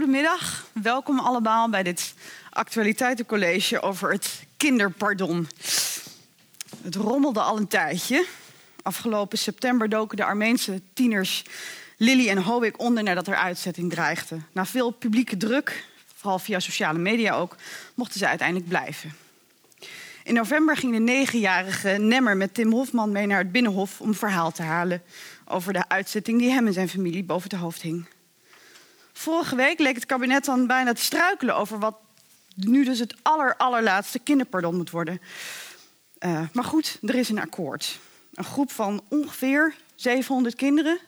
goedemiddag. Welkom allemaal bij dit actualiteitencollege over het kinderpardon. Het rommelde al een tijdje. Afgelopen september doken de Armeense tieners Lily en Hoek onder nadat er uitzetting dreigde. Na veel publieke druk, vooral via sociale media ook, mochten ze uiteindelijk blijven. In november ging de negenjarige Nemmer met Tim Hofman mee naar het Binnenhof om verhaal te halen over de uitzetting die hem en zijn familie boven het hoofd hing. Vorige week leek het kabinet dan bijna te struikelen over wat nu dus het aller, allerlaatste kinderpardon moet worden. Uh, maar goed, er is een akkoord. Een groep van ongeveer 700 kinderen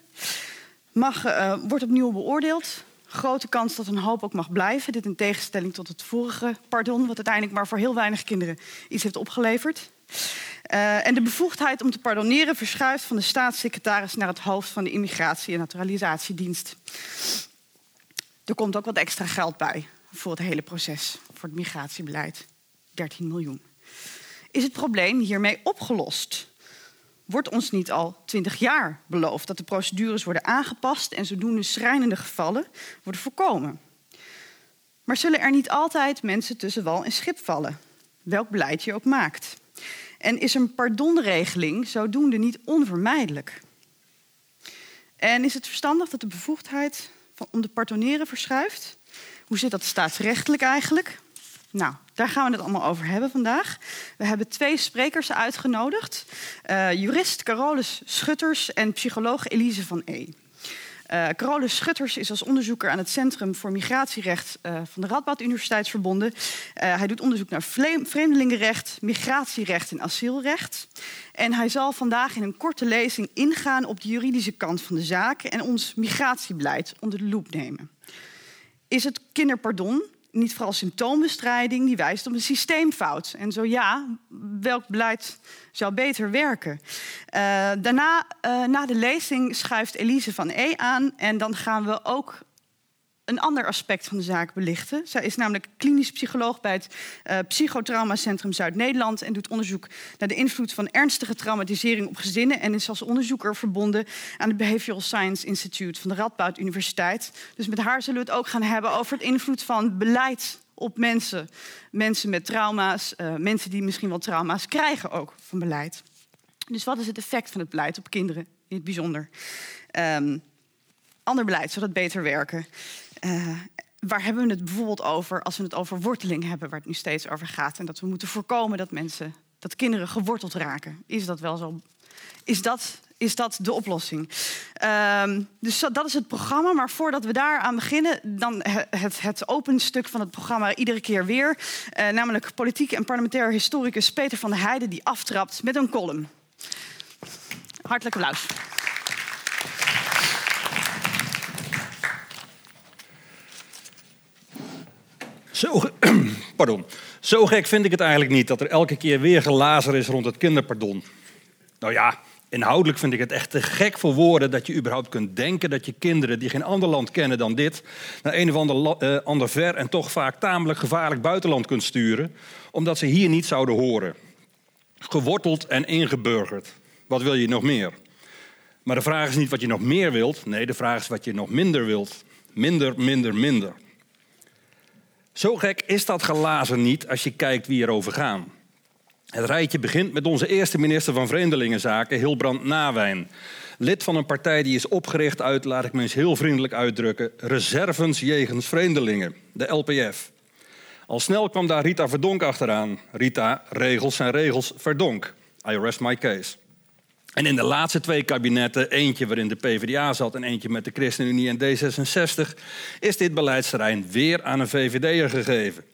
mag, uh, wordt opnieuw beoordeeld. Grote kans dat een hoop ook mag blijven. Dit in tegenstelling tot het vorige pardon, wat uiteindelijk maar voor heel weinig kinderen iets heeft opgeleverd. Uh, en de bevoegdheid om te pardoneren verschuift van de staatssecretaris naar het hoofd van de Immigratie- en Naturalisatiedienst. Er komt ook wat extra geld bij voor het hele proces, voor het migratiebeleid. 13 miljoen. Is het probleem hiermee opgelost? Wordt ons niet al 20 jaar beloofd dat de procedures worden aangepast en zodoende schrijnende gevallen worden voorkomen? Maar zullen er niet altijd mensen tussen wal en schip vallen, welk beleid je ook maakt? En is een pardonregeling zodoende niet onvermijdelijk? En is het verstandig dat de bevoegdheid om te pardoneren verschuift? Hoe zit dat staatsrechtelijk eigenlijk? Nou, daar gaan we het allemaal over hebben vandaag. We hebben twee sprekers uitgenodigd. Uh, jurist Carolus Schutters en psycholoog Elise van E. Uh, Carolus Schutters is als onderzoeker aan het Centrum voor Migratierecht uh, van de Radboud Universiteit verbonden. Uh, hij doet onderzoek naar vreemdelingenrecht, migratierecht en asielrecht. En hij zal vandaag in een korte lezing ingaan op de juridische kant van de zaak en ons migratiebeleid onder de loep nemen. Is het kinderpardon niet vooral symptoombestrijding die wijst op een systeemfout? En zo ja, welk beleid zou beter werken? Uh, daarna, uh, na de lezing, schuift Elise van E aan en dan gaan we ook een ander aspect van de zaak belichten. Zij is namelijk klinisch psycholoog bij het uh, Psychotraumacentrum Zuid-Nederland en doet onderzoek naar de invloed van ernstige traumatisering op gezinnen en is als onderzoeker verbonden aan het Behavioral Science Institute van de Radboud Universiteit. Dus met haar zullen we het ook gaan hebben over het invloed van beleid op mensen. Mensen met trauma's, uh, mensen die misschien wel trauma's krijgen ook van beleid. Dus wat is het effect van het beleid op kinderen in het bijzonder? Um, ander beleid, zodat beter werken. Uh, waar hebben we het bijvoorbeeld over als we het over worteling hebben, waar het nu steeds over gaat. En dat we moeten voorkomen dat mensen, dat kinderen geworteld raken. Is dat wel zo? Is dat, is dat de oplossing? Uh, dus dat is het programma. Maar voordat we daar aan beginnen, dan het, het open stuk van het programma iedere keer weer. Uh, namelijk politiek en parlementair historicus Peter van der Heijden, die aftrapt met een column. Hartelijk applaus. Zo, pardon. Zo gek vind ik het eigenlijk niet dat er elke keer weer gelazer is rond het kinderpardon. Nou ja, inhoudelijk vind ik het echt te gek voor woorden dat je überhaupt kunt denken dat je kinderen die geen ander land kennen dan dit, naar een of ander, uh, ander ver en toch vaak tamelijk gevaarlijk buitenland kunt sturen, omdat ze hier niet zouden horen. Geworteld en ingeburgerd. Wat wil je nog meer? Maar de vraag is niet wat je nog meer wilt, nee, de vraag is wat je nog minder wilt. Minder, minder, minder. Zo gek is dat gelazen niet als je kijkt wie erover gaan. Het rijtje begint met onze eerste minister van Vreemdelingenzaken, Hilbrand Nawijn. Lid van een partij die is opgericht uit, laat ik me eens heel vriendelijk uitdrukken, reservens jegens vreemdelingen, de LPF. Al snel kwam daar Rita Verdonk achteraan. Rita, regels zijn regels, Verdonk. I rest my case. En in de laatste twee kabinetten, eentje waarin de PvdA zat en eentje met de ChristenUnie en D66, is dit beleidsterrein weer aan een VVD'er gegeven.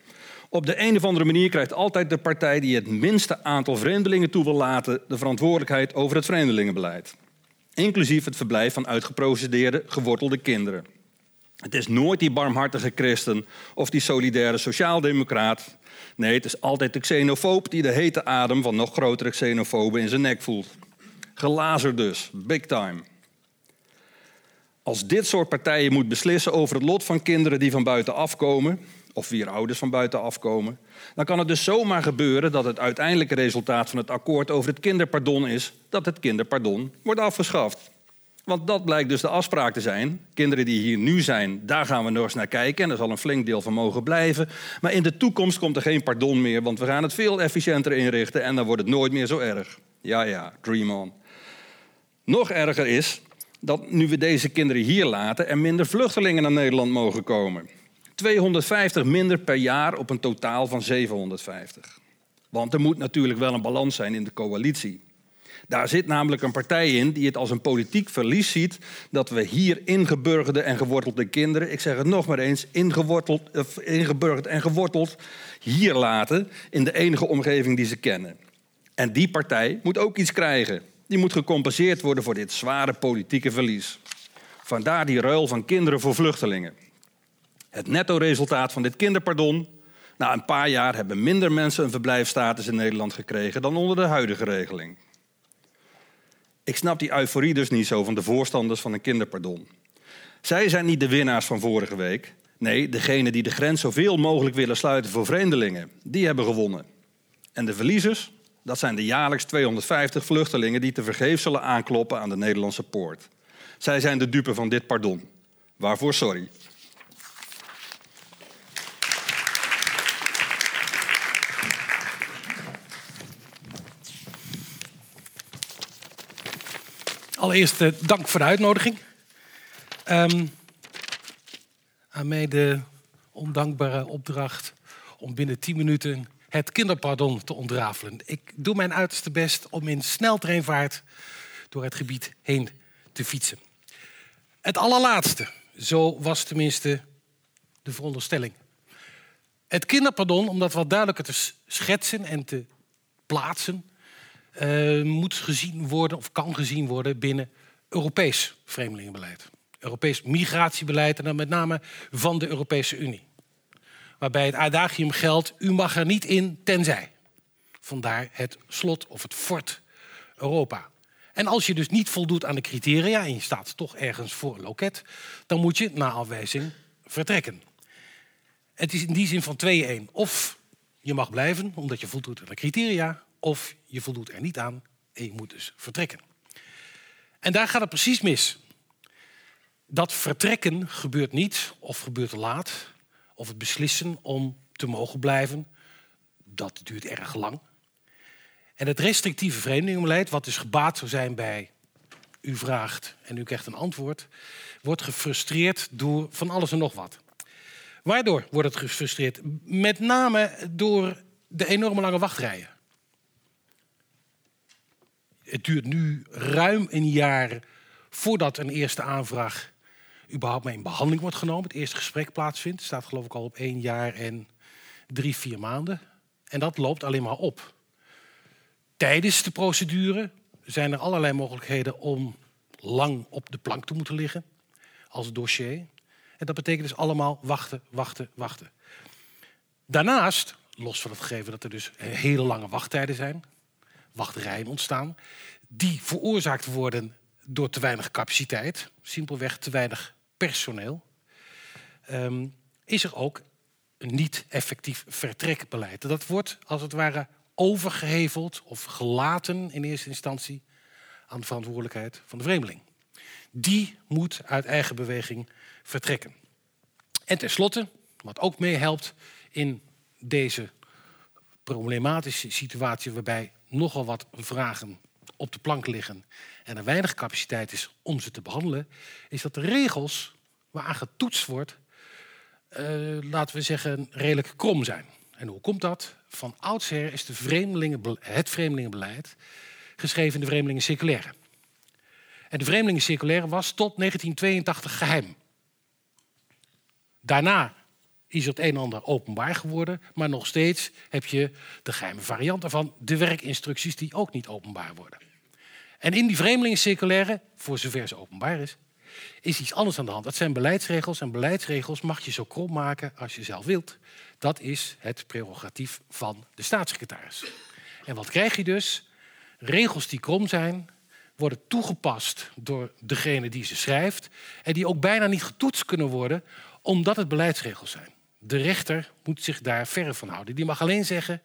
Op de een of andere manier krijgt altijd de partij die het minste aantal vreemdelingen toe wil laten de verantwoordelijkheid over het vreemdelingenbeleid. Inclusief het verblijf van uitgeprocedeerde, gewortelde kinderen. Het is nooit die barmhartige christen of die solidaire sociaaldemocraat. Nee, het is altijd de xenofoob die de hete adem van nog grotere xenofoben in zijn nek voelt. Gelazer dus, big time. Als dit soort partijen moet beslissen over het lot van kinderen die van buiten afkomen, of wie er ouders van buiten afkomen, dan kan het dus zomaar gebeuren dat het uiteindelijke resultaat van het akkoord over het kinderpardon is dat het kinderpardon wordt afgeschaft. Want dat blijkt dus de afspraak te zijn. Kinderen die hier nu zijn, daar gaan we nog eens naar kijken. En er zal een flink deel van mogen blijven. Maar in de toekomst komt er geen pardon meer, want we gaan het veel efficiënter inrichten en dan wordt het nooit meer zo erg. Ja, ja, dream on. Nog erger is dat nu we deze kinderen hier laten, er minder vluchtelingen naar Nederland mogen komen. 250 minder per jaar op een totaal van 750. Want er moet natuurlijk wel een balans zijn in de coalitie. Daar zit namelijk een partij in die het als een politiek verlies ziet dat we hier ingeburgerde en gewortelde kinderen, ik zeg het nog maar eens, ingeworteld, ingeburgerd en geworteld, hier laten in de enige omgeving die ze kennen. En die partij moet ook iets krijgen. Die moet gecompenseerd worden voor dit zware politieke verlies. Vandaar die ruil van kinderen voor vluchtelingen. Het netto-resultaat van dit kinderpardon. Na een paar jaar hebben minder mensen een verblijfstatus in Nederland gekregen dan onder de huidige regeling. Ik snap die euforie dus niet zo van de voorstanders van een kinderpardon. Zij zijn niet de winnaars van vorige week. Nee, degene die de grens zoveel mogelijk willen sluiten voor vreemdelingen, die hebben gewonnen. En de verliezers, dat zijn de jaarlijks 250 vluchtelingen die tevergeefs zullen aankloppen aan de Nederlandse poort. Zij zijn de dupe van dit pardon. Waarvoor sorry. Allereerst uh, dank voor de uitnodiging. Um, aan mij de ondankbare opdracht om binnen 10 minuten het kinderpardon te ontrafelen. Ik doe mijn uiterste best om in sneltreinvaart door het gebied heen te fietsen. Het allerlaatste, zo was tenminste de veronderstelling. Het kinderpardon, om dat wat duidelijker te schetsen en te plaatsen, uh, moet gezien worden of kan gezien worden binnen Europees vreemdelingenbeleid. Europees migratiebeleid en dan met name van de Europese Unie. Waarbij het adagium geldt, u mag er niet in tenzij. Vandaar het slot of het fort Europa. En als je dus niet voldoet aan de criteria en je staat toch ergens voor een loket, dan moet je na afwijzing vertrekken. Het is in die zin van 2-1. Of je mag blijven omdat je voldoet aan de criteria, of je voldoet er niet aan en je moet dus vertrekken. En daar gaat het precies mis. Dat vertrekken gebeurt niet of gebeurt te laat. Of het beslissen om te mogen blijven, dat duurt erg lang. En het restrictieve vreemdelingenbeleid, wat dus gebaat zou zijn bij u vraagt en u krijgt een antwoord, wordt gefrustreerd door van alles en nog wat. Waardoor wordt het gefrustreerd? Met name door de enorme lange wachtrijen. Het duurt nu ruim een jaar voordat een eerste aanvraag überhaupt mee in behandeling wordt genomen. Het eerste gesprek plaatsvindt. staat geloof ik al op één jaar en drie, vier maanden. En dat loopt alleen maar op. Tijdens de procedure zijn er allerlei mogelijkheden om lang op de plank te moeten liggen als dossier. En dat betekent dus allemaal wachten, wachten, wachten. Daarnaast, los van het gegeven dat er dus hele lange wachttijden zijn, wachtrijen ontstaan, die veroorzaakt worden door te weinig capaciteit, simpelweg te weinig personeel, ehm, is er ook een niet effectief vertrekbeleid. Dat wordt als het ware overgeheveld of gelaten in eerste instantie aan de verantwoordelijkheid van de vreemdeling. Die moet uit eigen beweging vertrekken. En tenslotte, wat ook meehelpt in deze problematische situatie waarbij nogal wat vragen op de plank liggen en er weinig capaciteit is om ze te behandelen, is dat de regels waaraan getoetst wordt, uh, laten we zeggen, redelijk krom zijn. En hoe komt dat? Van oudsher is de vreemdelingen, het vreemdelingenbeleid geschreven in de Vreemdelingencirculaire. En de Vreemdelingencirculaire was tot 1982 geheim. Daarna is het een en ander openbaar geworden, maar nog steeds heb je de geheime variant ervan, de werkinstructies die ook niet openbaar worden. En in die vreemdelingencirculaire, voor zover ze openbaar is, is iets anders aan de hand. Dat zijn beleidsregels en beleidsregels mag je zo krom maken als je zelf wilt. Dat is het prerogatief van de staatssecretaris. En wat krijg je dus? Regels die krom zijn, worden toegepast door degene die ze schrijft en die ook bijna niet getoetst kunnen worden omdat het beleidsregels zijn. De rechter moet zich daar verre van houden. Die mag alleen zeggen,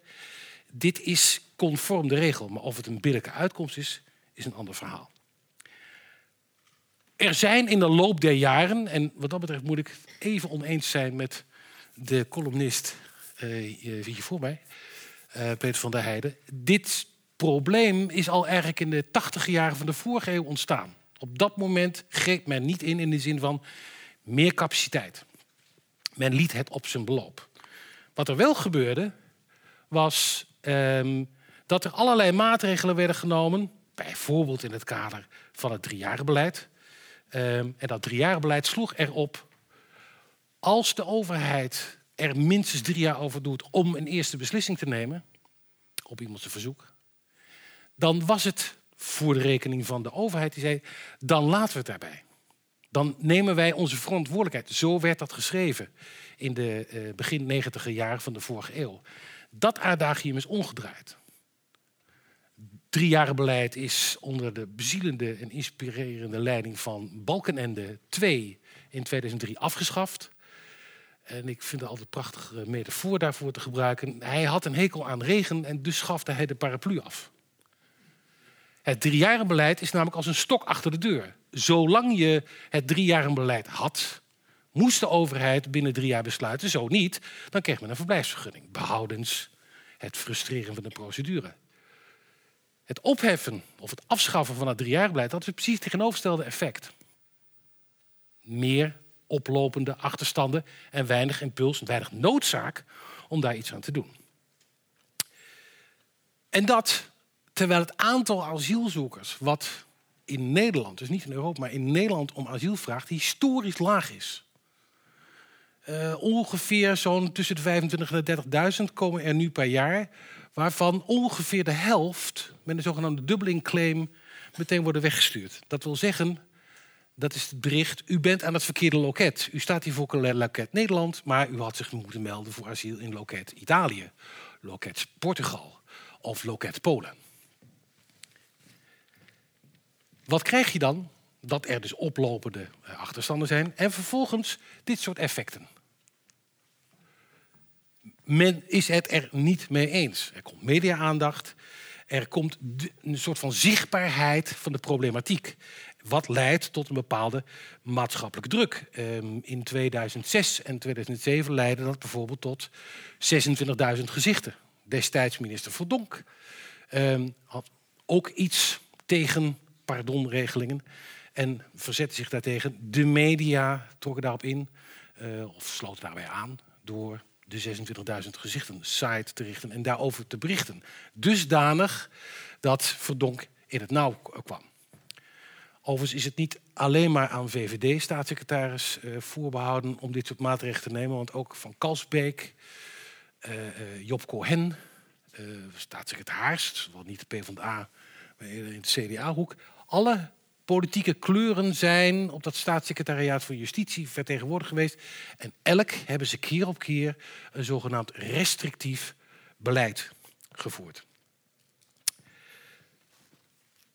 dit is conform de regel. Maar of het een billijke uitkomst is, is een ander verhaal. Er zijn in de loop der jaren, en wat dat betreft moet ik even oneens zijn met de columnist uh, hier voor mij, uh, Peter van der Heijden. Dit probleem is al eigenlijk in de tachtige jaren van de vorige eeuw ontstaan. Op dat moment greep men niet in in de zin van meer capaciteit. Men liet het op zijn beloop. Wat er wel gebeurde, was um, dat er allerlei maatregelen werden genomen, bijvoorbeeld in het kader van het driejarenbeleid. Um, en dat driejarenbeleid sloeg erop, als de overheid er minstens drie jaar over doet om een eerste beslissing te nemen, op iemands verzoek, dan was het voor de rekening van de overheid die zei, dan laten we het daarbij. Dan nemen wij onze verantwoordelijkheid. Zo werd dat geschreven in de uh, begin negentiger jaren van de vorige eeuw. Dat adagium is omgedraaid. Driejarenbeleid is onder de bezielende en inspirerende leiding van Balkenende 2 in 2003 afgeschaft. En ik vind het altijd prachtig metafoor daarvoor te gebruiken. Hij had een hekel aan regen en dus schafte hij de paraplu af. Het driejarenbeleid is namelijk als een stok achter de deur. Zolang je het driejarenbeleid had, moest de overheid binnen drie jaar besluiten. Zo niet, dan kreeg men een verblijfsvergunning. Behoudens het frustreren van de procedure. Het opheffen of het afschaffen van het driejarenbeleid, dat is precies het tegenovergestelde effect. Meer oplopende achterstanden en weinig impuls weinig noodzaak om daar iets aan te doen. En dat terwijl het aantal asielzoekers wat in Nederland, dus niet in Europa, maar in Nederland om asiel vraagt, historisch laag is. Uh, ongeveer zo'n tussen de 25 en de 30.000 komen er nu per jaar, waarvan ongeveer de helft met een zogenaamde dubbeling claim meteen worden weggestuurd. Dat wil zeggen, dat is het bericht, u bent aan het verkeerde loket. U staat hier voor loket Nederland, maar u had zich moeten melden voor asiel in loket Italië, loket Portugal of loket Polen. Wat krijg je dan? Dat er dus oplopende eh, achterstanden zijn en vervolgens dit soort effecten. Men is het er niet mee eens. Er komt media-aandacht, er komt een soort van zichtbaarheid van de problematiek. Wat leidt tot een bepaalde maatschappelijke druk. Ehm, in 2006 en 2007 leidde dat bijvoorbeeld tot 26.000 gezichten. Destijds minister Verdonk ehm, had ook iets tegen pardonregelingen en verzette zich daartegen. De media trokken daarop in, uh, of sloten daarbij aan, door de 26.000 gezichten site te richten en daarover te berichten. Dusdanig dat Verdonk in het nauw kwam. Overigens is het niet alleen maar aan VVD-staatssecretaris uh, voorbehouden om dit soort maatregelen te nemen, want ook van Kalsbeek, uh, Job Cohen, staatssecretaris, wel niet de PvdA, maar in de CDA-hoek, alle politieke kleuren zijn op dat staatssecretariaat voor Justitie vertegenwoordigd geweest. En elk hebben ze keer op keer een zogenaamd restrictief beleid gevoerd.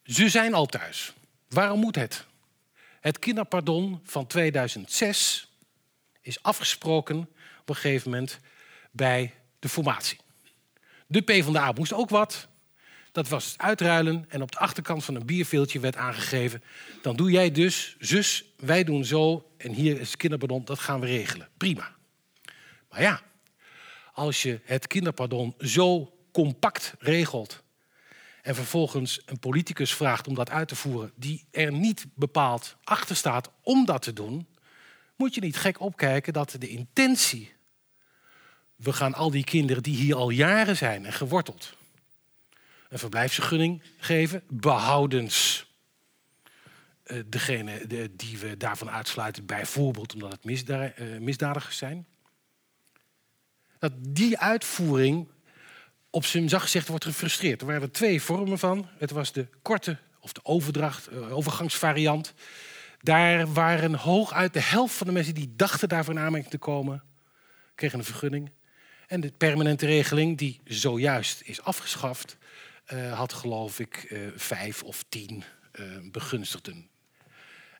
Ze zijn al thuis. Waarom moet het? Het kinderpardon van 2006 is afgesproken op een gegeven moment bij de formatie. De PvdA moest ook wat. Dat was het uitruilen en op de achterkant van een bierveeltje werd aangegeven... dan doe jij dus, zus, wij doen zo en hier is het kinderpardon, dat gaan we regelen. Prima. Maar ja, als je het kinderpardon zo compact regelt... en vervolgens een politicus vraagt om dat uit te voeren... die er niet bepaald achter staat om dat te doen... moet je niet gek opkijken dat de intentie... we gaan al die kinderen die hier al jaren zijn en geworteld een verblijfsvergunning geven, behoudens uh, degene die we daarvan uitsluiten, bijvoorbeeld omdat het uh, misdadigers zijn. Dat die uitvoering op zijn zacht gezegd wordt gefrustreerd. Er waren er twee vormen van. Het was de korte of de overdracht, uh, overgangsvariant. Daar waren hooguit de helft van de mensen die dachten daarvoor in aanmerking te komen, kregen een vergunning. En de permanente regeling, die zojuist is afgeschaft, had geloof ik uh, vijf of tien uh, begunstigden.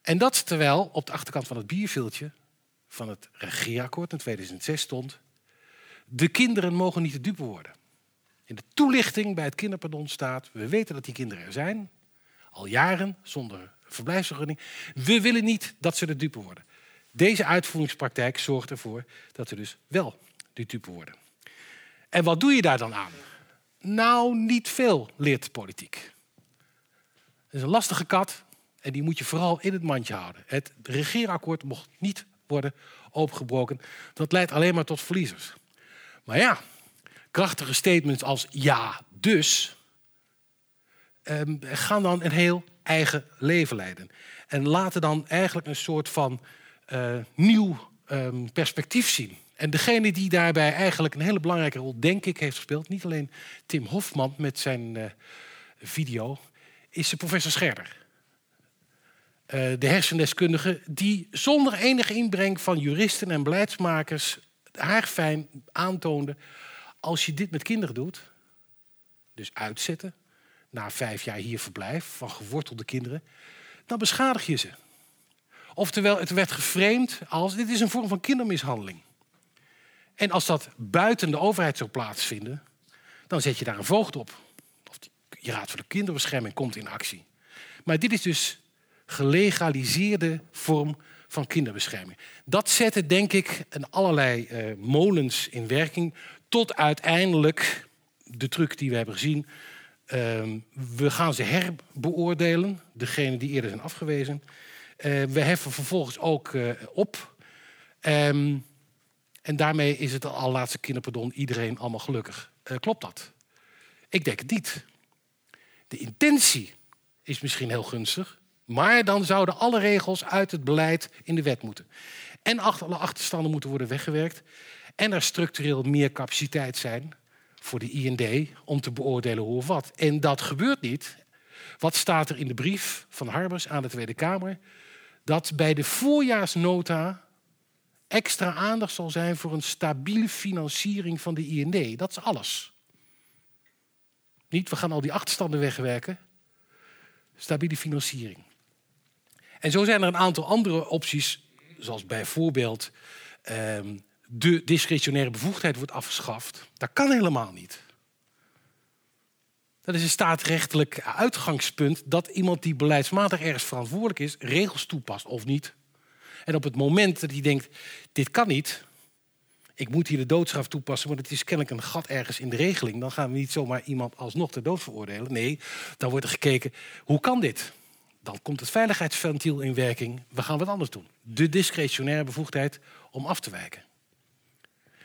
En dat terwijl op de achterkant van het bierveeltje van het regeerakkoord in 2006 stond... de kinderen mogen niet de dupe worden. In de toelichting bij het kinderpardon staat... we weten dat die kinderen er zijn, al jaren zonder verblijfsvergunning. We willen niet dat ze de dupe worden. Deze uitvoeringspraktijk zorgt ervoor dat ze dus wel de dupe worden. En wat doe je daar dan aan? Nou, niet veel, leert de politiek. Het is een lastige kat en die moet je vooral in het mandje houden. Het regeerakkoord mocht niet worden opengebroken. Dat leidt alleen maar tot verliezers. Maar ja, krachtige statements als ja, dus ehm, gaan dan een heel eigen leven leiden. En laten dan eigenlijk een soort van uh, nieuw ehm, perspectief zien. En degene die daarbij eigenlijk een hele belangrijke rol, denk ik, heeft gespeeld, niet alleen Tim Hofman met zijn uh, video, is de professor Scherder. Uh, de hersendeskundige die zonder enige inbreng van juristen en beleidsmakers haarfijn aantoonde, als je dit met kinderen doet, dus uitzetten, na vijf jaar hier verblijf van gewortelde kinderen, dan beschadig je ze. Oftewel, het werd geframed als dit is een vorm van kindermishandeling. En als dat buiten de overheid zou plaatsvinden, dan zet je daar een voogd op. Of je Raad voor de Kinderbescherming komt in actie. Maar dit is dus gelegaliseerde vorm van kinderbescherming. Dat zette, denk ik, een allerlei uh, molens in werking. Tot uiteindelijk de truc die we hebben gezien. Uh, we gaan ze herbeoordelen, degene die eerder zijn afgewezen. Uh, we heffen vervolgens ook uh, op. Um, en daarmee is het al laatste kinderpardon iedereen allemaal gelukkig. klopt dat? Ik denk het niet. De intentie is misschien heel gunstig. Maar dan zouden alle regels uit het beleid in de wet moeten. En alle achterstanden moeten worden weggewerkt. En er structureel meer capaciteit zijn voor de IND om te beoordelen hoe of wat. En dat gebeurt niet. Wat staat er in de brief van Harbers aan de Tweede Kamer? Dat bij de voorjaarsnota extra aandacht zal zijn voor een stabiele financiering van de IND. Dat is alles. Niet, we gaan al die achterstanden wegwerken. Stabiele financiering. En zo zijn er een aantal andere opties, zoals bijvoorbeeld ehm, de discretionaire bevoegdheid wordt afgeschaft. Dat kan helemaal niet. Dat is een staatsrechtelijk uitgangspunt dat iemand die beleidsmatig ergens verantwoordelijk is, regels toepast of niet. En op het moment dat hij denkt, dit kan niet, ik moet hier de doodstraf toepassen, want het is kennelijk een gat ergens in de regeling, dan gaan we niet zomaar iemand alsnog ter dood veroordelen. Nee, dan wordt er gekeken, hoe kan dit? dan komt het veiligheidsventiel in werking. We gaan wat anders doen. De discretionaire bevoegdheid om af te wijken.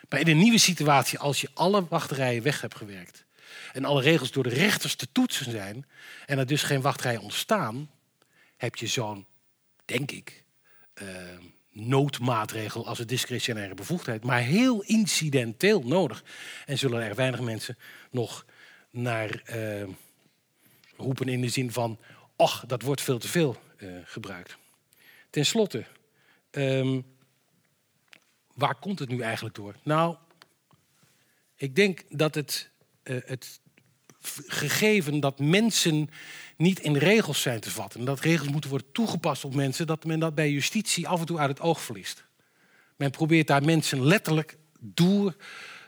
Maar in een nieuwe situatie, als je alle wachterijen weg hebt gewerkt en alle regels door de rechters te toetsen zijn en er dus geen wachtrijen ontstaan, heb je zo'n, denk ik, noodmaatregel als een discretionaire bevoegdheid, maar heel incidenteel nodig. En zullen er weinig mensen nog naar uh, roepen in de zin van ach, dat wordt veel te veel uh, gebruikt. Ten slotte, um, waar komt het nu eigenlijk door? Nou, ik denk dat het, het gegeven dat mensen niet in regels zijn te vatten... en dat regels moeten worden toegepast op mensen... dat men dat bij justitie af en toe uit het oog verliest. Men probeert daar mensen letterlijk door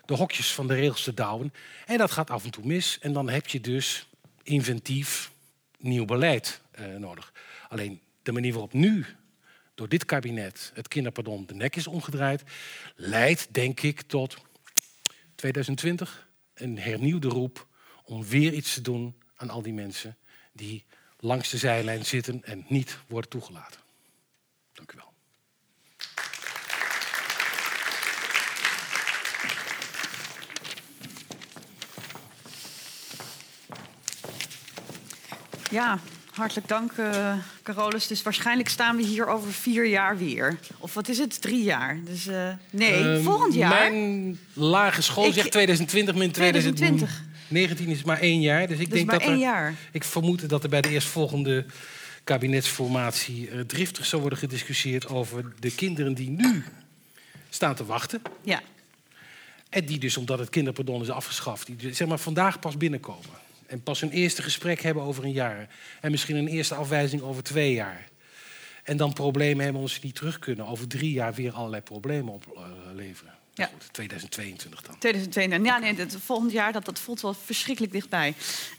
de hokjes van de regels te douwen. En dat gaat af en toe mis. En dan heb je dus inventief nieuw beleid uh, nodig. Alleen de manier waarop nu door dit kabinet het kinderpardon de nek is omgedraaid, leidt denk ik tot 2020 een hernieuwde roep om weer iets te doen aan al die mensen die langs de zijlijn zitten en niet worden toegelaten. Dank u wel. Ja, hartelijk dank, uh, Carolus. Dus waarschijnlijk staan we hier over vier jaar weer. Of wat is het? Drie jaar. Dus uh, nee, um, volgend jaar. Mijn lage school ik, zegt 2020 min 2020. 2019 is maar één jaar. Dus ik dus denk dat er, jaar. Ik vermoed dat er bij de eerstvolgende kabinetsformatie uh, driftig zal worden gediscussieerd over de kinderen die nu staan te wachten. Ja. En die dus, omdat het kinderpardon is afgeschaft, die zeg maar vandaag pas binnenkomen. En pas een eerste gesprek hebben over een jaar. En misschien een eerste afwijzing over twee jaar. En dan problemen hebben als ze niet terug kunnen. Over drie jaar weer allerlei problemen opleveren. Ja. Goed, 2022 dan. 2022. Ja, nee, het volgend jaar dat, dat voelt wel verschrikkelijk dichtbij.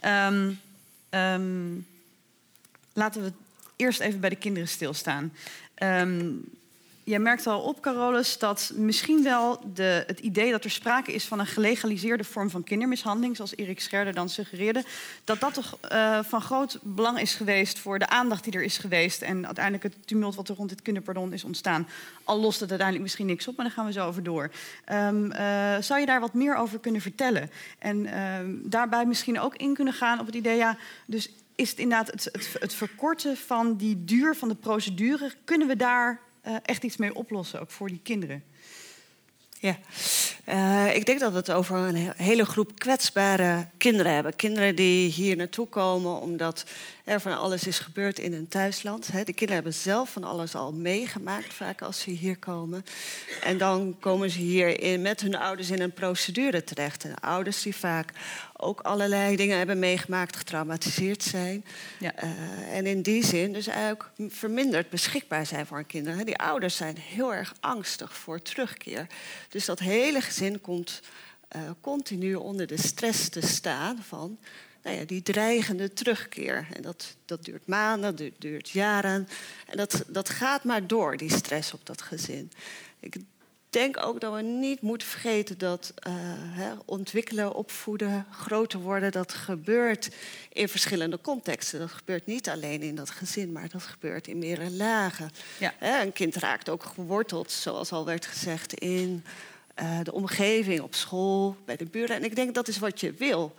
Um, um, laten we eerst even bij de kinderen stilstaan. Ehm, jij merkt al op, Carolus, dat misschien wel de, het idee dat er sprake is van een gelegaliseerde vorm van kindermishandeling, zoals Erik Scherder dan suggereerde, dat dat toch uh, van groot belang is geweest voor de aandacht die er is geweest en uiteindelijk het tumult wat er rond dit kinderpardon is ontstaan. Al lost het uiteindelijk misschien niks op, maar daar gaan we zo over door. Um, uh, zou je daar wat meer over kunnen vertellen? En um, daarbij misschien ook in kunnen gaan op het idee, ja, dus is het inderdaad het, het, verkorten van die duur van de procedure, kunnen we daar echt iets mee oplossen, ook voor die kinderen? Ja, uh, ik denk dat we het over een hele groep kwetsbare kinderen hebben. Kinderen die hier naartoe komen omdat er van alles is gebeurd in hun thuisland. De kinderen hebben zelf van alles al meegemaakt, vaak als ze hier komen. En dan komen ze hier in, met hun ouders in een procedure terecht. En ouders die vaak ook allerlei dingen hebben meegemaakt, getraumatiseerd zijn. Ja. Uh, en in die zin dus eigenlijk verminderd beschikbaar zijn voor hun kinderen. Die ouders zijn heel erg angstig voor terugkeer. Dus dat hele gezin komt uh, continu onder de stress te staan van nou ja, die dreigende terugkeer. En dat, dat duurt maanden, dat duurt jaren. En dat, dat gaat maar door, die stress op dat gezin. Ik denk ook dat we niet moeten vergeten dat uh, hè, ontwikkelen, opvoeden, groter worden, dat gebeurt in verschillende contexten. Dat gebeurt niet alleen in dat gezin, maar dat gebeurt in meerdere lagen. Ja. Hè, een kind raakt ook geworteld, zoals al werd gezegd, in uh, de omgeving, op school, bij de buren. En ik denk dat is wat je wil.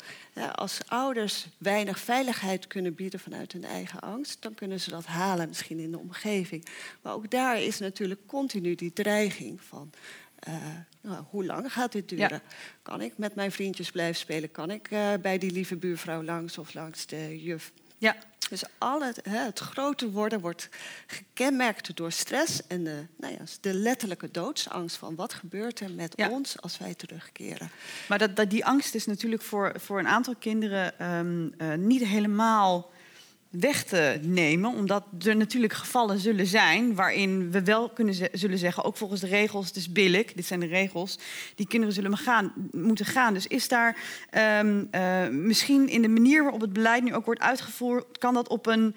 als ouders weinig veiligheid kunnen bieden vanuit hun eigen angst, dan kunnen ze dat halen misschien in de omgeving. Maar ook daar is natuurlijk continu die dreiging van. Uh, nou, hoe lang gaat dit duren? Ja. Kan ik met mijn vriendjes blijven spelen? Kan ik uh, bij die lieve buurvrouw langs of langs de juf? Ja. Dus al het, het groter worden wordt gekenmerkt door stress en de, nou ja, de letterlijke doodsangst van wat gebeurt er met ons als wij terugkeren. Maar dat, dat, die angst is natuurlijk voor, voor een aantal kinderen um, uh, niet helemaal weg te nemen. Omdat er natuurlijk gevallen zullen zijn waarin we wel kunnen zullen zeggen, ook volgens de regels, het is billig, dit zijn de regels, die kinderen zullen gaan, moeten gaan. Dus is daar um, uh, misschien in de manier waarop het beleid nu ook wordt uitgevoerd, kan dat op een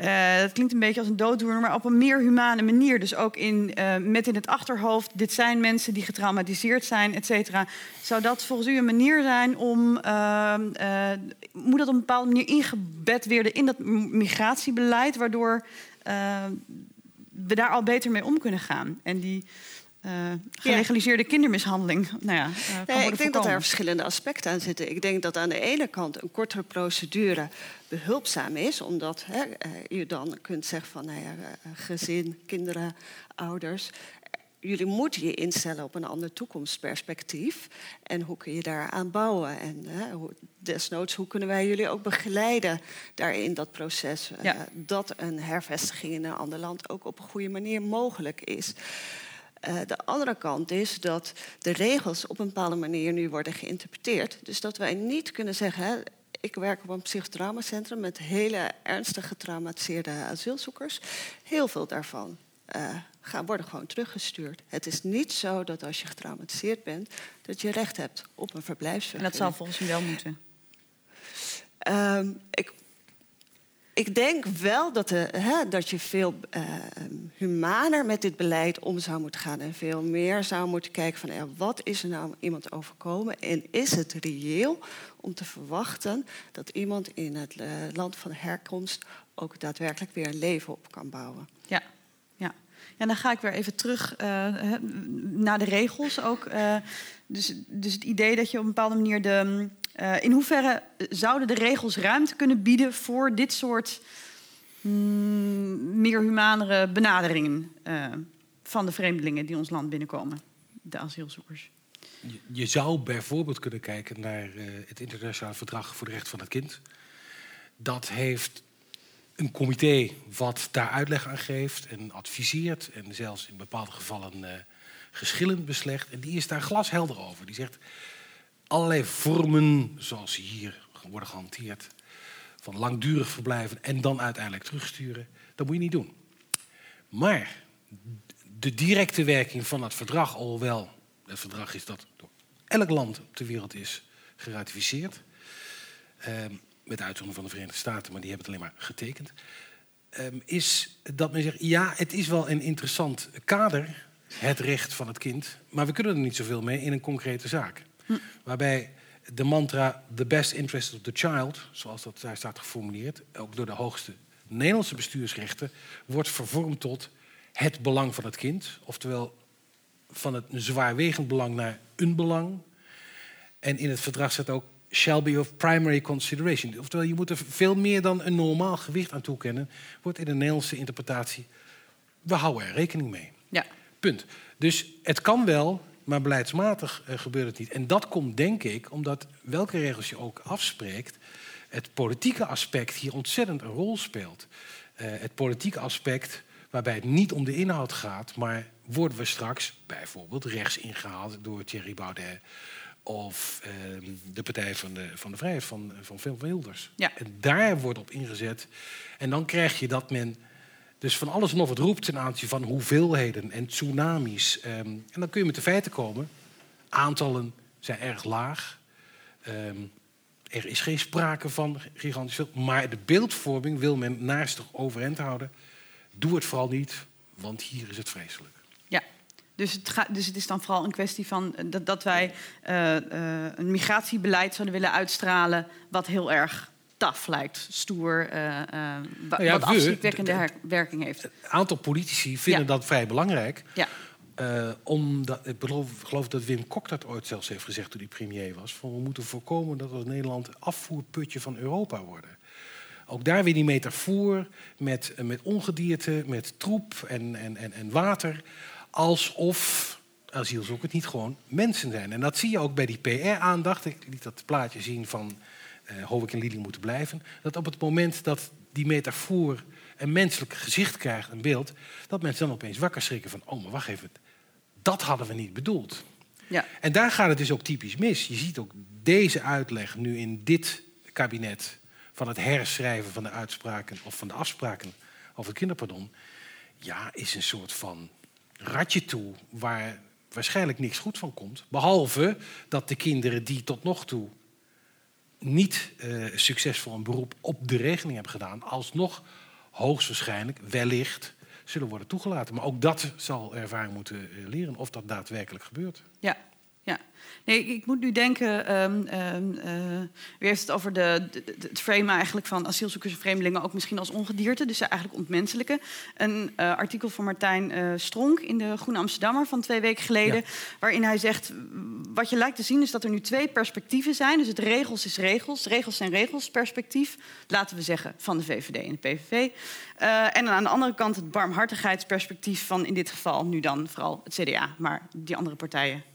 uh, dat klinkt een beetje als een dooddoener, maar op een meer humane manier. Dus ook in, uh, met in het achterhoofd, dit zijn mensen die getraumatiseerd zijn, et cetera. Zou dat volgens u een manier zijn om, uh, moet dat op een bepaalde manier ingebed worden in dat migratiebeleid, waardoor we daar al beter mee om kunnen gaan? En die uh, gelegaliseerde ja. kindermishandeling. Nou ja, uh, nee, ik denk dat er verschillende aspecten aan zitten. Ik denk dat aan de ene kant een kortere procedure behulpzaam is, omdat hè, uh, je dan kunt zeggen van nou ja, gezin, kinderen, ouders. Jullie moeten je instellen op een ander toekomstperspectief. En hoe kun je daaraan bouwen? En hoe, desnoods, hoe kunnen wij jullie ook begeleiden daarin dat proces? Ja. dat een hervestiging in een ander land ook op een goede manier mogelijk is. Uh, de andere kant is dat de regels op een bepaalde manier nu worden geïnterpreteerd. Dus dat wij niet kunnen zeggen. Hè, ik werk op een psychotraumacentrum met hele ernstig getraumatiseerde asielzoekers. Heel veel daarvan uh, gaan, worden gewoon teruggestuurd. Het is niet zo dat als je getraumatiseerd bent, dat je recht hebt op een verblijfsvergunning. En dat zal volgens u wel moeten. Um, ik ik denk wel dat, de, hè, dat je veel uh, humaner met dit beleid om zou moeten gaan. En veel meer zou moeten kijken van wat is er nou iemand overkomen? En is het reëel om te verwachten dat iemand in het uh, land van herkomst ook daadwerkelijk weer een leven op kan bouwen? Ja, ja. Ja, dan ga ik weer even terug uh, naar de regels ook. dus, dus het idee dat je op een bepaalde manier de uh, in hoeverre zouden de regels ruimte kunnen bieden voor dit soort mm, meer humanere benaderingen uh, van de vreemdelingen die ons land binnenkomen, de asielzoekers? Je, zou bijvoorbeeld kunnen kijken naar uh, het internationaal verdrag voor de rechten van het kind. Dat heeft een comité wat daar uitleg aan geeft en adviseert en zelfs in bepaalde gevallen geschillen beslecht. En die is daar glashelder over. Die zegt allerlei vormen, zoals hier worden gehanteerd, van langdurig verblijven en dan uiteindelijk terugsturen, dat moet je niet doen. Maar de directe werking van het verdrag, alhoewel het verdrag is dat door elk land op de wereld is geratificeerd, eh, met uitzondering van de Verenigde Staten, maar die hebben het alleen maar getekend. ehm, is dat men zegt: ja, het is wel een interessant kader, het recht van het kind, maar we kunnen er niet zoveel mee in een concrete zaak. Waarbij de mantra the best interest of the child, zoals dat daar staat geformuleerd, ook door de hoogste Nederlandse bestuursrechten, wordt vervormd tot het belang van het kind. Oftewel van het zwaarwegend belang naar een belang. En in het verdrag staat ook shall be of primary consideration. Oftewel, je moet er veel meer dan een normaal gewicht aan toekennen. Wordt in de Nederlandse interpretatie, we houden er rekening mee. Ja. Punt. Dus het kan wel, maar beleidsmatig uh, gebeurt het niet. En dat komt denk ik omdat welke regels je ook afspreekt, het politieke aspect hier ontzettend een rol speelt. Uh, het politieke aspect waarbij het niet om de inhoud gaat, maar worden we straks bijvoorbeeld rechts ingehaald door Thierry Baudet of uh, de Partij van de, van de Vrijheid van, van Wilders. Ja. En daar wordt op ingezet. En dan krijg je dat men dus van alles nog wat roept ten aanzien van hoeveelheden en tsunamis. Um, en dan kun je met de feiten komen. Aantallen zijn erg laag. Um, er is geen sprake van gigantisch. Maar de beeldvorming wil men naastig overeind houden. Doe het vooral niet, want hier is het vreselijk. Ja, dus het, dus het is dan vooral een kwestie van dat, dat wij uh, uh, een migratiebeleid zouden willen uitstralen... wat heel erg taf lijkt, stoer, uh, nou ja, wat afschrikwekkende werking heeft. Een aantal politici vinden ja. dat vrij belangrijk. Ja. Uh, omdat, ik geloof, geloof, dat Wim Kok dat ooit zelfs heeft gezegd toen hij premier was. Van we moeten voorkomen dat we Nederland afvoerputje van Europa worden. Ook daar weer die metafoor met, met ongedierte, met troep en, en, en, en water. Alsof asielzoekers niet gewoon mensen zijn. En dat zie je ook bij die PR-aandacht. Ik liet dat plaatje zien van uh, Hovik en Lili moeten blijven. Dat op het moment dat die metafoor een menselijk gezicht krijgt, een beeld... dat mensen dan opeens wakker schrikken van... oh, maar wacht even, dat hadden we niet bedoeld. Ja. En daar gaat het dus ook typisch mis. Je ziet ook deze uitleg nu in dit kabinet... van het herschrijven van de uitspraken of van de afspraken over het kinderpardon... ja, is een soort van ratje toe waar waarschijnlijk niks goed van komt. Behalve dat de kinderen die tot nog toe niet uh, succesvol een beroep op de regeling hebben gedaan, alsnog hoogstwaarschijnlijk, wellicht, zullen worden toegelaten. Maar ook dat zal ervaring moeten leren of dat daadwerkelijk gebeurt. Ja, ja. Nee, ik, moet nu denken, um, um, uh, u heeft het over de, het frame eigenlijk van asielzoekers en vreemdelingen ook misschien als ongedierte, dus eigenlijk ontmenselijke. Een uh, artikel van Martijn uh, Stronk in de Groene Amsterdammer van twee weken geleden, ja. waarin hij zegt, wat je lijkt te zien is dat er nu twee perspectieven zijn. Dus het regels is regels, regels zijn regels perspectief, laten we zeggen, van de VVD en de PVV. en dan aan de andere kant het barmhartigheidsperspectief van in dit geval nu dan vooral het CDA, maar die andere partijen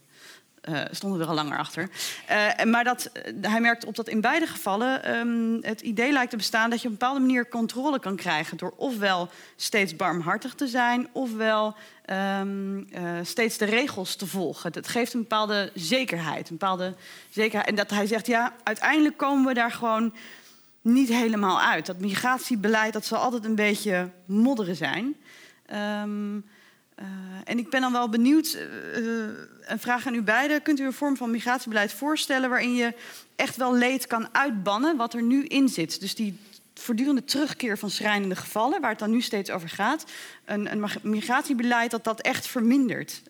uh, stonden er al langer achter. Uh, maar dat, uh, hij merkt op dat in beide gevallen um, het idee lijkt te bestaan dat je op een bepaalde manier controle kan krijgen door ofwel steeds barmhartig te zijn, ofwel um, steeds de regels te volgen. Dat geeft een bepaalde zekerheid, een bepaalde zekerheid. En dat hij zegt, ja, uiteindelijk komen we daar gewoon niet helemaal uit. Dat migratiebeleid dat zal altijd een beetje modderen zijn. Um, Uh, en ik ben dan wel benieuwd, uh, een vraag aan u beiden. Kunt u een vorm van migratiebeleid voorstellen waarin je echt wel leed kan uitbannen wat er nu in zit? Dus die voortdurende terugkeer van schrijnende gevallen, waar het dan nu steeds over gaat. Een, een migratiebeleid dat dat echt vermindert.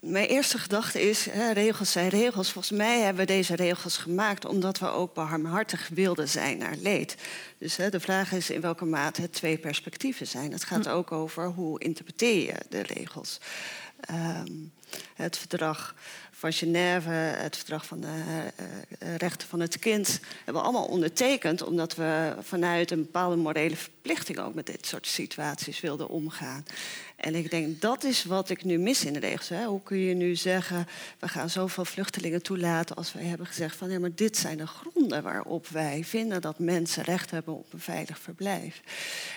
Mijn eerste gedachte is, hè, regels zijn regels. Volgens mij hebben we deze regels gemaakt omdat we ook barmhartig wilden zijn naar leed. Dus hè, de vraag is in welke mate het twee perspectieven zijn. Het gaat ook over hoe interpreteer je de regels. Um, het verdrag van Genève, het verdrag van de uh, rechten van het kind, hebben we allemaal ondertekend omdat we vanuit een bepaalde morele verplichting ook met dit soort situaties wilden omgaan. En ik denk dat is wat ik nu mis in de regels. Hè. Hoe kun je nu zeggen, we gaan zoveel vluchtelingen toelaten als wij hebben gezegd van ja, maar dit zijn de gronden waarop wij vinden dat mensen recht hebben op een veilig verblijf.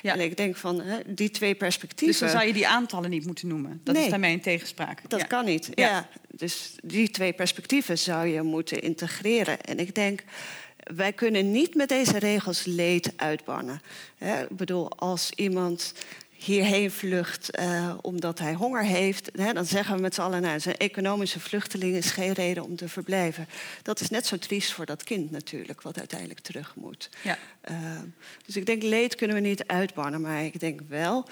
Ja. En ik denk van hè, die twee perspectieven. Dus dan zou je die aantallen niet moeten noemen. Dat nee, is daarmee in tegenspraak. Dat ja. kan niet. Ja. ja. Dus die twee perspectieven zou je moeten integreren. En ik denk wij kunnen niet met deze regels leed uitbannen. Ik bedoel, als iemand hierheen vlucht eh, omdat hij honger heeft, hè, dan zeggen we met z'n allen, nou, zijn economische vluchteling is geen reden om te verblijven. Dat is net zo triest voor dat kind natuurlijk, wat uiteindelijk terug moet. Ja. Uh, dus ik denk, leed kunnen we niet uitbannen, maar ik denk wel,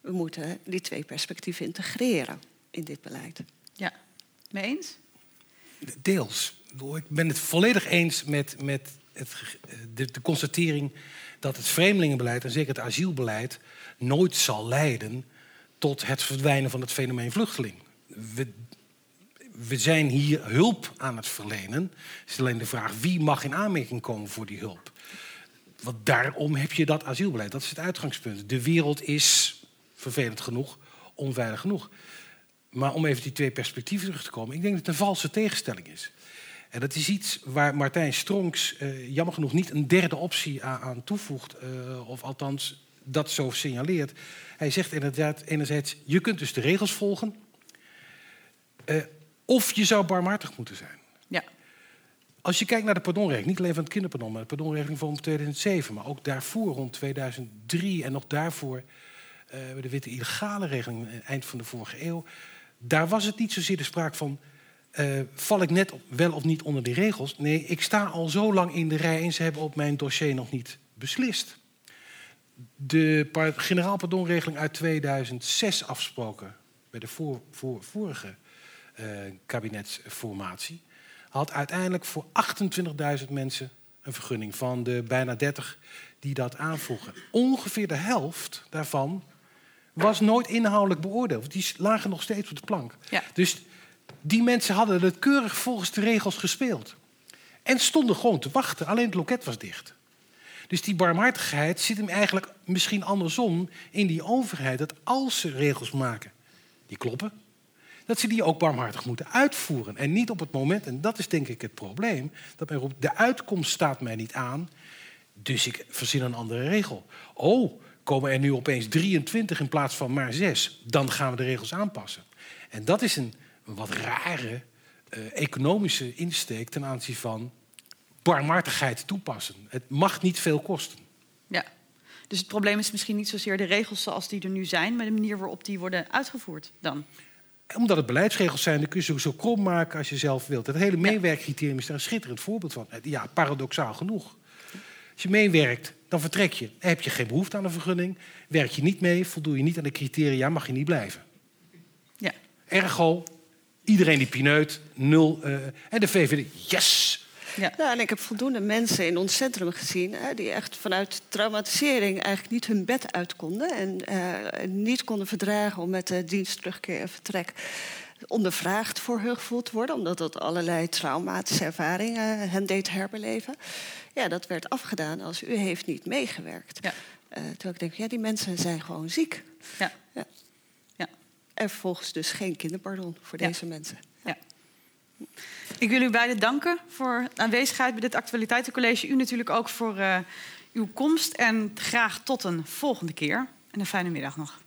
we moeten die twee perspectieven integreren in dit beleid. Ja, mee eens? Deels. Ik ben het volledig eens met, met het, de, de constatering dat het vreemdelingenbeleid en zeker het asielbeleid nooit zal leiden tot het verdwijnen van het fenomeen vluchteling. We, we zijn hier hulp aan het verlenen. Het is alleen de vraag wie mag in aanmerking komen voor die hulp. Want daarom heb je dat asielbeleid. Dat is het uitgangspunt. De wereld is, vervelend genoeg, onveilig genoeg. Maar om even die twee perspectieven terug te komen, ik denk dat het een valse tegenstelling is. En dat is iets waar Martijn Stronks uh, jammer genoeg niet een derde optie aan, aan toevoegt, uh, of althans dat zo signaleert. Hij zegt inderdaad enerzijds, je kunt dus de regels volgen, uh, of je zou barmhartig moeten zijn. Ja. Als je kijkt naar de pardonregeling, niet alleen van het kinderpardon, maar de pardonregeling van 2007, maar ook daarvoor, rond 2003 en nog daarvoor, de witte illegale regeling, eind van de vorige eeuw, daar was het niet zozeer de sprake van uh, val ik net wel of niet onder die regels? Nee, ik sta al zo lang in de rij en ze hebben op mijn dossier nog niet beslist. De generaal pardonregeling uit 2006 afgesproken bij de voor, voor, vorige uh, kabinetsformatie had uiteindelijk voor 28.000 mensen een vergunning van de bijna 30 die dat aanvroegen. Ongeveer de helft daarvan was nooit inhoudelijk beoordeeld. Die lagen nog steeds op de plank. Ja. Dus die mensen hadden het keurig volgens de regels gespeeld. En stonden gewoon te wachten, alleen het loket was dicht. Dus die barmhartigheid zit hem eigenlijk misschien andersom in die overheid. Dat als ze regels maken die kloppen, dat ze die ook barmhartig moeten uitvoeren. En niet op het moment, en dat is denk ik het probleem, dat men roept, de uitkomst staat mij niet aan, dus ik verzin een andere regel. Oh, komen er nu opeens 23 in plaats van maar 6, dan gaan we de regels aanpassen. En dat is een wat rare uh, economische insteek ten aanzien van barmhartigheid toepassen. Het mag niet veel kosten. Ja, dus het probleem is misschien niet zozeer de regels zoals die er nu zijn, maar de manier waarop die worden uitgevoerd dan. Omdat het beleidsregels zijn, dan kun je ze zo krom maken als je zelf wilt. Het hele meewerkcriterium is daar een schitterend voorbeeld van. Ja, paradoxaal genoeg. Als je meewerkt, dan vertrek je. heb je geen behoefte aan een vergunning. Werk je niet mee, voldoe je niet aan de criteria, mag je niet blijven. Ja. Ergo, Iedereen die pineut, nul. Uh, en de VVD, yes! Ja. Nou, en ik heb voldoende mensen in ons centrum gezien... Hè, die echt vanuit traumatisering eigenlijk niet hun bed uit konden... en uh, niet konden verdragen om met de dienst terugkeer en vertrek ondervraagd voor hun gevoel te worden... omdat dat allerlei traumatische ervaringen hen deed herbeleven. Ja, dat werd afgedaan als u heeft niet meegewerkt. Ja. Uh, terwijl ik denk, ja, die mensen zijn gewoon ziek. Ja. ja. En vervolgens dus geen kinderpardon voor deze mensen. Ja. Ik wil u beiden danken voor aanwezigheid bij dit actualiteitencollege. U natuurlijk ook voor uh, uw komst. En graag tot een volgende keer. En een fijne middag nog.